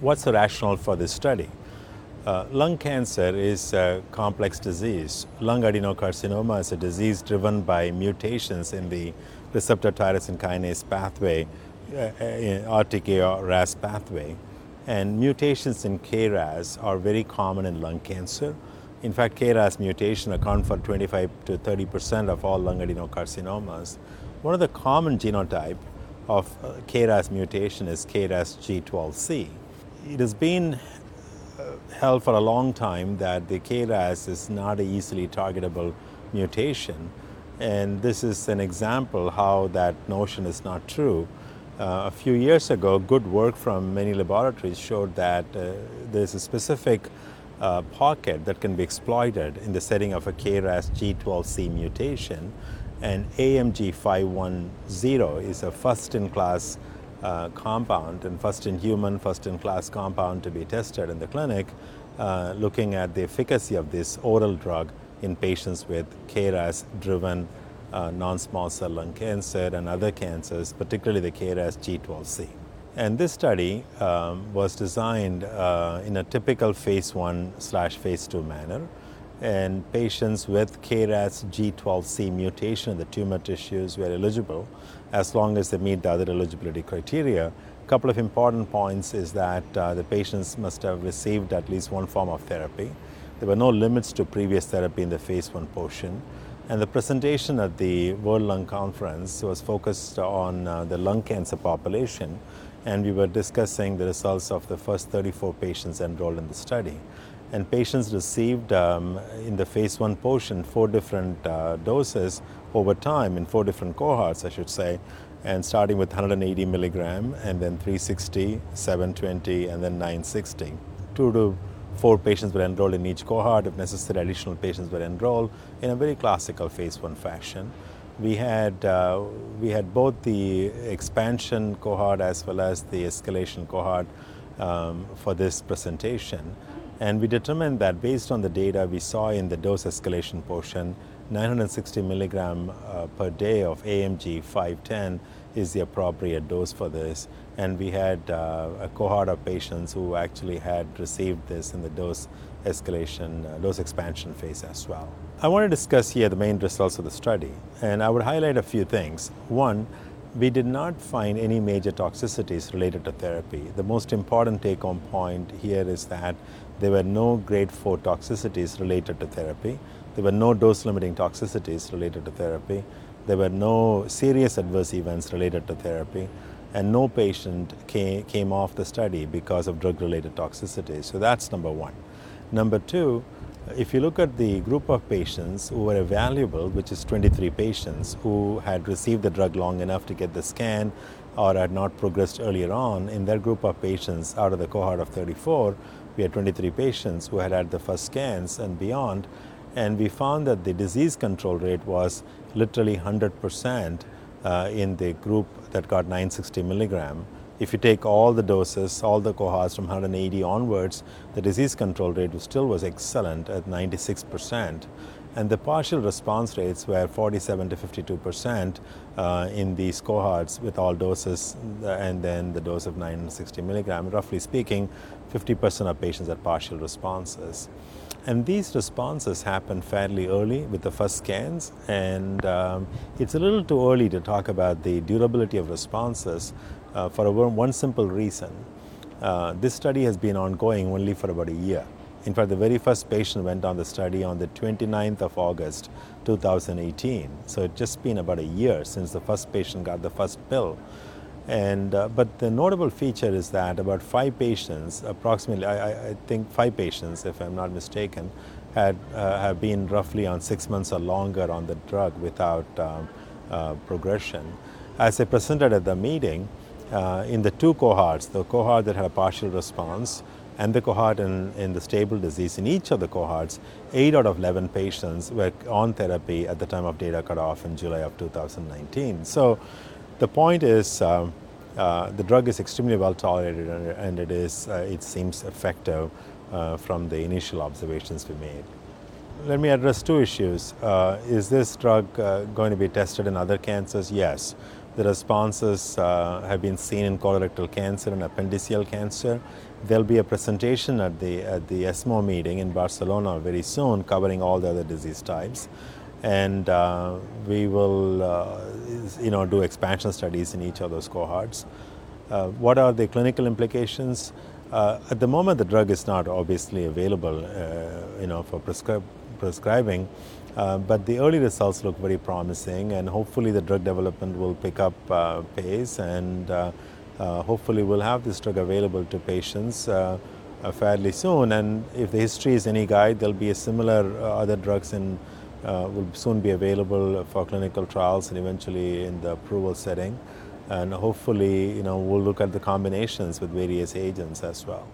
What's the rationale for this study? Uh, lung cancer is a complex disease. Lung adenocarcinoma is a disease driven by mutations in the receptor tyrosine kinase pathway, uh, RTK or RAS pathway. And mutations in KRAS are very common in lung cancer. In fact, KRAS mutation account for 25 to 30 percent of all lung adenocarcinomas. One of the common genotype of uh, KRAS mutation is KRAS G12C. It has been held for a long time that the KRAS is not an easily targetable mutation. And this is an example how that notion is not true. Uh, a few years ago, good work from many laboratories showed that uh, there's a specific uh, pocket that can be exploited in the setting of a KRAS G12C mutation. And AMG 510 is a first in class uh, compound and first in human, first in class compound to be tested in the clinic, uh, looking at the efficacy of this oral drug in patients with KRAS driven uh, non small cell lung cancer and other cancers, particularly the KRAS G12C. And this study um, was designed uh, in a typical phase 1 slash phase 2 manner and patients with KRAS G12C mutation in the tumor tissues were eligible as long as they meet the other eligibility criteria. A couple of important points is that uh, the patients must have received at least one form of therapy. There were no limits to previous therapy in the phase one portion. And the presentation at the World Lung Conference was focused on uh, the lung cancer population, and we were discussing the results of the first 34 patients enrolled in the study and patients received um, in the phase one portion four different uh, doses over time in four different cohorts, I should say, and starting with 180 milligram and then 360, 720, and then 960. Two to four patients were enrolled in each cohort. If necessary, additional patients were enrolled in a very classical phase one fashion. We had, uh, we had both the expansion cohort as well as the escalation cohort um, for this presentation. And we determined that based on the data we saw in the dose escalation portion, 960 milligram uh, per day of AMG 510 is the appropriate dose for this. And we had uh, a cohort of patients who actually had received this in the dose escalation, uh, dose expansion phase as well. I want to discuss here the main results of the study, and I would highlight a few things. One, we did not find any major toxicities related to therapy. The most important take home point here is that there were no grade 4 toxicities related to therapy. There were no dose limiting toxicities related to therapy. There were no serious adverse events related to therapy. And no patient came, came off the study because of drug related toxicities. So that's number one. Number two, if you look at the group of patients who were evaluable, which is 23 patients who had received the drug long enough to get the scan or had not progressed earlier on, in that group of patients out of the cohort of 34, we had 23 patients who had had the first scans and beyond, and we found that the disease control rate was literally 100% uh, in the group that got 960 milligram. If you take all the doses, all the cohorts from 180 onwards, the disease control rate was still was excellent at 96% and the partial response rates were 47 to 52 percent uh, in these cohorts with all doses uh, and then the dose of 960 milligram. Roughly speaking, 50 percent of patients had partial responses. And these responses happen fairly early with the first scans, and um, it's a little too early to talk about the durability of responses uh, for a, one simple reason. Uh, this study has been ongoing only for about a year. In fact, the very first patient went on the study on the 29th of August 2018. So it's just been about a year since the first patient got the first pill. And, uh, but the notable feature is that about five patients, approximately, I, I think five patients, if I'm not mistaken, had uh, have been roughly on six months or longer on the drug without um, uh, progression. As I presented at the meeting, uh, in the two cohorts, the cohort that had a partial response and the cohort in, in the stable disease, in each of the cohorts, 8 out of 11 patients were on therapy at the time of data cutoff in July of 2019. So the point is um, uh, the drug is extremely well tolerated and, and it, is, uh, it seems effective uh, from the initial observations we made. Let me address two issues. Uh, is this drug uh, going to be tested in other cancers? Yes. The responses uh, have been seen in colorectal cancer and appendiceal cancer. There'll be a presentation at the, at the ESMO meeting in Barcelona very soon covering all the other disease types. And uh, we will uh, you know, do expansion studies in each of those cohorts. Uh, what are the clinical implications? Uh, at the moment, the drug is not obviously available, uh, you know, for prescri- prescribing. Uh, but the early results look very promising, and hopefully the drug development will pick up uh, pace, and uh, uh, hopefully we'll have this drug available to patients uh, fairly soon. And if the history is any guide, there'll be a similar other drugs in will soon be available for clinical trials and eventually in the approval setting. And hopefully, you know, we'll look at the combinations with various agents as well.